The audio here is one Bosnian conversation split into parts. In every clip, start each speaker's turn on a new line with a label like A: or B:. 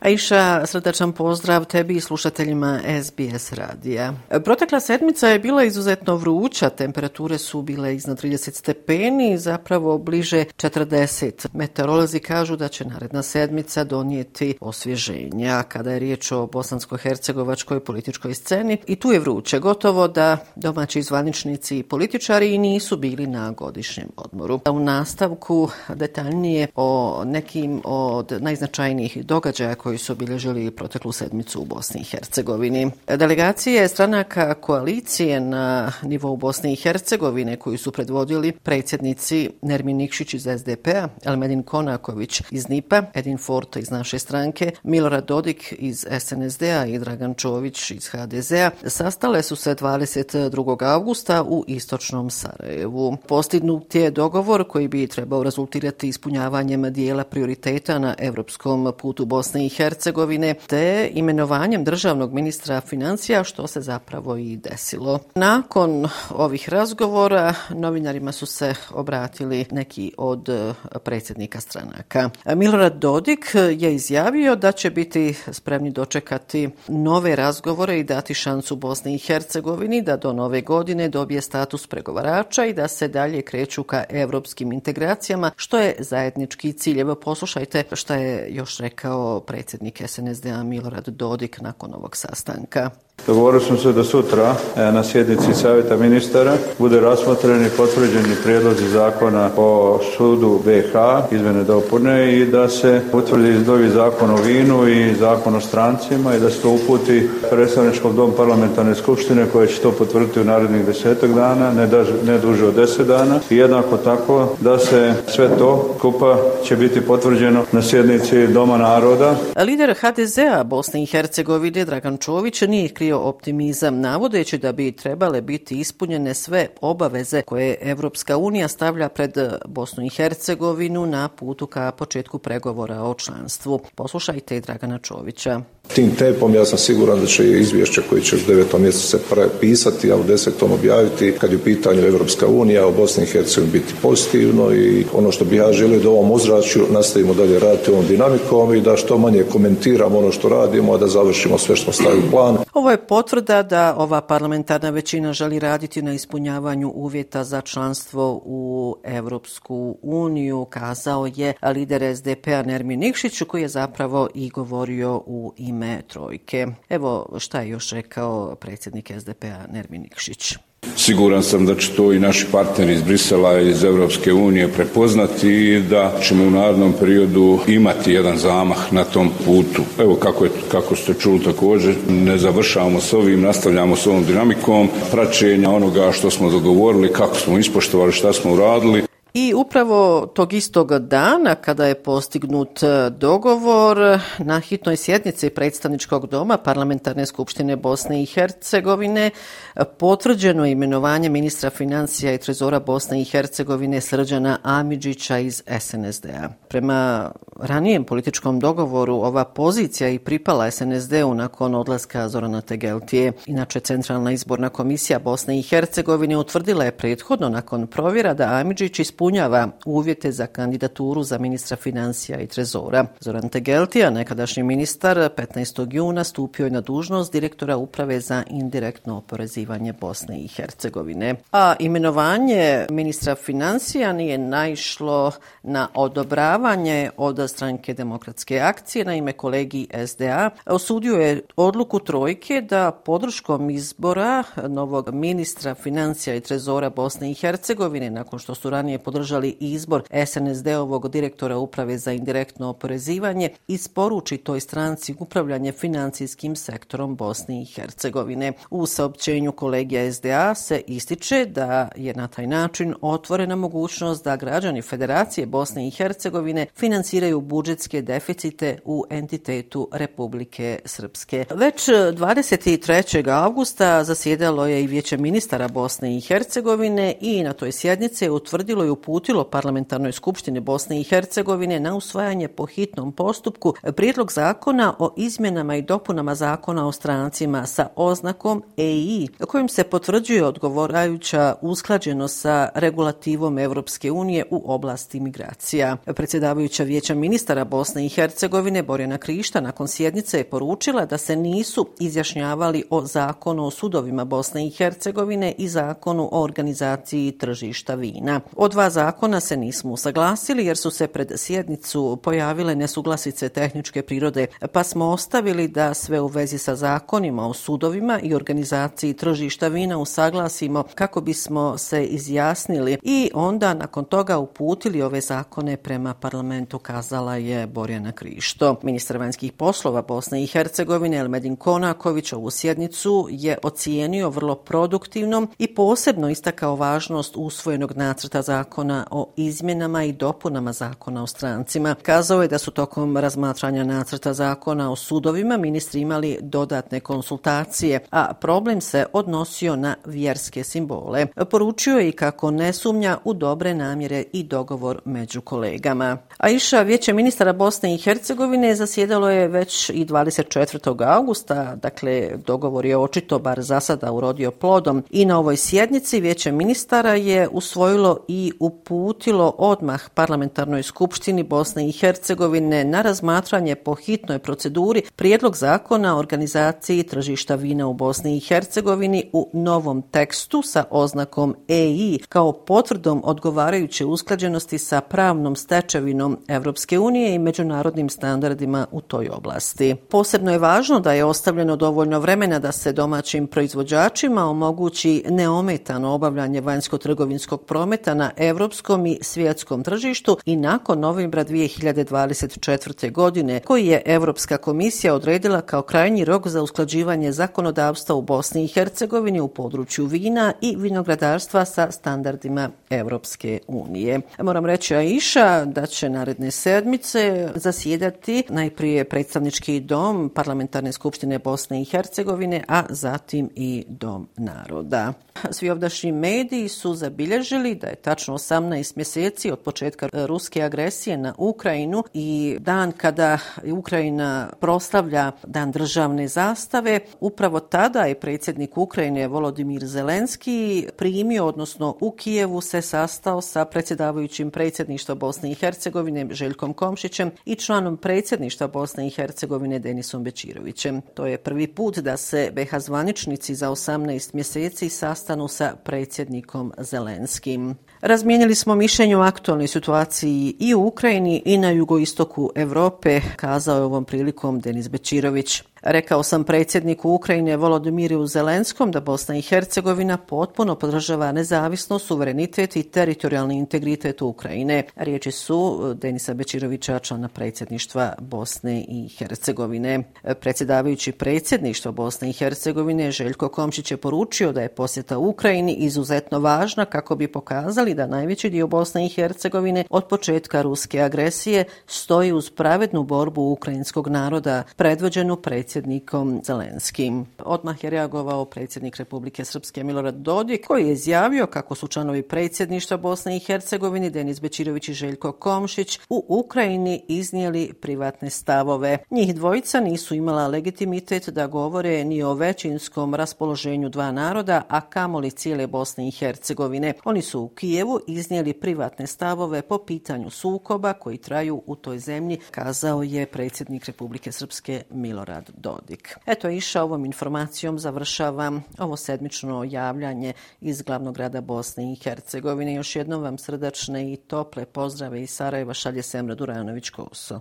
A: Aisha, srdačan pozdrav tebi i slušateljima SBS radija. Protekla sedmica je bila izuzetno vruća, temperature su bile iznad 30 stepeni, zapravo bliže 40. Meteorolozi kažu da će naredna sedmica donijeti osvježenja kada je riječ o bosansko-hercegovačkoj političkoj sceni i tu je vruće. Gotovo da domaći zvaničnici i političari nisu bili na godišnjem odmoru. U nastavku detaljnije o nekim od najznačajnijih događaja koje koji su obilježili proteklu sedmicu u Bosni i Hercegovini. Delegacije stranaka koalicije na nivou Bosne i Hercegovine koji su predvodili predsjednici Nermin Nikšić iz SDP-a, Elmedin Konaković iz NIPA, Edin Forta iz naše stranke, Milorad Dodik iz SNSD-a i Dragan Čović iz HDZ-a, sastale su se 22. augusta u Istočnom Sarajevu. Postignut je dogovor koji bi trebao rezultirati ispunjavanjem dijela prioriteta na evropskom putu Bosne i Hercegovine te imenovanjem državnog ministra financija što se zapravo i desilo. Nakon ovih razgovora novinarima su se obratili neki od e, predsjednika stranaka. E, Milorad Dodik je izjavio da će biti spremni dočekati nove razgovore i dati šansu Bosni i Hercegovini da do nove godine dobije status pregovarača i da se dalje kreću ka evropskim integracijama, što je zajednički cilj. Evo poslušajte što je još rekao predsjednik predsjednik SNSD-a Milorad Dodik nakon ovog sastanka.
B: Dogovorili smo se da sutra e, na sjednici savjeta ministara bude rasmotreni potvrđeni prijedlozi zakona o sudu BH, izmene dopune i da se utvrdi novi zakon o vinu i zakon o strancima i da se to uputi predstavničkom dom parlamentarne skupštine koje će to potvrditi u narednih desetak dana, ne, da, ne duže od deset dana i jednako tako da se sve to kupa će biti potvrđeno na sjednici Doma naroda.
A: Lider HDZ-a Bosne i Hercegovine Dragan Čović nije krio optimizam navodeći da bi trebale biti ispunjene sve obaveze koje Evropska unija stavlja pred eh, Bosnu i Hercegovinu na putu ka početku pregovora o članstvu. Poslušajte i Dragana Čovića.
C: Tim tempom ja sam siguran da će izvješće koje će u devetom mjesecu se prepisati, a u desetom objaviti kad je u pitanju Evropska unija o Bosni i Hercegovini biti pozitivno i ono što bi ja želio da ovom uzračju nastavimo dalje raditi ovom dinamikom i da što manje komentiramo ono što radimo, a da završimo sve što stavimo plan.
A: Ovo je potvrda da ova parlamentarna većina želi raditi na ispunjavanju uvjeta za članstvo u Evropsku uniju, kazao je lider SDP-a Nermin Nikšić, koji je zapravo i govorio u ime trojke. Evo šta je još rekao predsjednik SDP-a Nermin Nikšić.
D: Siguran sam da će to i naši partneri iz Brisela i iz Evropske unije prepoznati i da ćemo u narodnom periodu imati jedan zamah na tom putu. Evo kako, je, kako ste čuli također, ne završavamo s ovim, nastavljamo s ovom dinamikom praćenja onoga što smo dogovorili, kako smo ispoštovali, šta smo uradili.
A: I upravo tog istog dana kada je postignut e, dogovor e, na hitnoj sjednici predstavničkog doma Parlamentarne skupštine Bosne i Hercegovine e, potvrđeno imenovanje ministra financija i trezora Bosne i Hercegovine Srđana Amidžića iz SNSD-a. Prema ranijem političkom dogovoru ova pozicija i pripala SNSD-u nakon odlaska Zorana Tegeltije. Inače, Centralna izborna komisija Bosne i Hercegovine utvrdila je prethodno nakon provjera da Amidžić ispunio ispunjava uvjete za kandidaturu za ministra financija i trezora. Zoran Tegeltija, nekadašnji ministar, 15. juna stupio je na dužnost direktora uprave za indirektno oporezivanje Bosne i Hercegovine. A imenovanje ministra financija nije naišlo na odobravanje od stranke demokratske akcije na ime kolegi SDA. Osudio je odluku trojke da podrškom izbora novog ministra financija i trezora Bosne i Hercegovine, nakon što su ranije podržali izbor SNSD-ovog direktora uprave za indirektno oporezivanje, isporuči toj stranci upravljanje financijskim sektorom Bosne i Hercegovine. U saopćenju kolegija SDA se ističe da je na taj način otvorena mogućnost da građani Federacije Bosne i Hercegovine financiraju budžetske deficite u entitetu Republike Srpske. Već 23. augusta zasjedalo je i vijeće ministara Bosne i Hercegovine i na toj sjednici utvrdilo i uputilo parlamentarnoj skupštini Bosne i Hercegovine na usvajanje po hitnom postupku prijedlog zakona o izmjenama i dopunama zakona o strancima sa oznakom EI, kojim se potvrđuje odgovarajuća usklađeno sa regulativom Evropske unije u oblasti migracija. Predsjedavajuća vijeća ministara Bosne i Hercegovine Borjana Krišta nakon sjednice je poručila da se nisu izjašnjavali o zakonu o sudovima Bosne i Hercegovine i zakonu o organizaciji tržišta vina. Od dva zakona se nismo usaglasili jer su se pred sjednicu pojavile nesuglasice tehničke prirode, pa smo ostavili da sve u vezi sa zakonima o sudovima i organizaciji tržišta vina usaglasimo kako bismo se izjasnili i onda nakon toga uputili ove zakone prema parlamentu, kazala je Borjana Krišto. Ministar vanjskih poslova Bosne i Hercegovine Elmedin Konaković ovu sjednicu je ocijenio vrlo produktivnom i posebno istakao važnost usvojenog nacrta zakona o izmjenama i dopunama zakona o strancima. Kazao je da su tokom razmatranja nacrta zakona o sudovima ministri imali dodatne konsultacije, a problem se odnosio na vjerske simbole. Poručio je i kako ne sumnja u dobre namjere i dogovor među kolegama. A iša vijeće ministara Bosne i Hercegovine zasjedalo je već i 24. augusta, dakle dogovor je očito bar za sada urodio plodom i na ovoj sjednici vijeće ministara je usvojilo i uputilo odmah parlamentarnoj skupštini Bosne i Hercegovine na razmatranje po hitnoj proceduri prijedlog zakona o organizaciji tržišta vina u Bosni i Hercegovini u novom tekstu sa oznakom EI kao potvrdom odgovarajuće usklađenosti sa pravnom stečevinom Evropske unije i međunarodnim standardima u toj oblasti. Posebno je važno da je ostavljeno dovoljno vremena da se domaćim proizvođačima omogući neometano obavljanje vanjsko-trgovinskog prometa na evropskom evropskom i svjetskom tržištu i nakon novembra 2024. godine koji je Evropska komisija odredila kao krajnji rok za usklađivanje zakonodavstva u Bosni i Hercegovini u području vina i vinogradarstva sa standardima Evropske unije. Moram reći Aisha da će naredne sedmice zasjedati najprije predstavnički dom Parlamentarne skupštine Bosne i Hercegovine, a zatim i dom naroda. Svi ovdašnji mediji su zabilježili da je tačno 18 mjeseci od početka e, ruske agresije na Ukrajinu i dan kada Ukrajina proslavlja dan državne zastave, upravo tada je predsjednik Ukrajine Volodimir Zelenski primio, odnosno u Kijevu se sastao sa predsjedavajućim predsjedništva Bosne i Hercegovine Željkom Komšićem i članom predsjedništva Bosne i Hercegovine Denisom Bečirovićem. To je prvi put da se BH zvaničnici za 18 mjeseci sastanu sa predsjednikom Zelenskim. Razmijenili smo mišljenje o aktualnoj situaciji i u Ukrajini i na jugoistoku Evrope, kazao je ovom prilikom Denis Bečirović. Rekao sam predsjedniku Ukrajine Volodimiru Zelenskom da Bosna i Hercegovina potpuno podržava nezavisnost, suverenitet i teritorijalni integritet Ukrajine. Riječi su eh, Denisa Bečirovića, člana predsjedništva Bosne i Hercegovine. Predsjedavajući predsjedništvo Bosne i Hercegovine Željko Komšić je poručio da je posjeta Ukrajini izuzetno važna kako bi pokazali da najveći dio Bosne i Hercegovine od početka ruske agresije stoji uz pravednu borbu ukrajinskog naroda predvođenu predsjedništvom predsjednikom Zelenskim. Odmah je reagovao predsjednik Republike Srpske Milorad Dodik koji je izjavio kako su članovi predsjedništva Bosne i Hercegovine Denis Bečirović i Željko Komšić u Ukrajini iznijeli privatne stavove. Njih dvojica nisu imala legitimitet da govore ni o većinskom raspoloženju dva naroda, a kamoli cijele Bosne i Hercegovine. Oni su u Kijevu iznijeli privatne stavove po pitanju sukoba koji traju u toj zemlji, kazao je predsjednik Republike Srpske Milorad Dodik. Eto, iša ovom informacijom završavam ovo sedmično javljanje iz glavnog grada Bosne i Hercegovine. Još jednom vam srdačne i tople pozdrave iz Sarajeva šalje Semra Durajanović-Koso.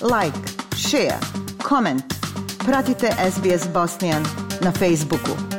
E: Like, share, comment. Pratite SBS Bosnian na Facebooku.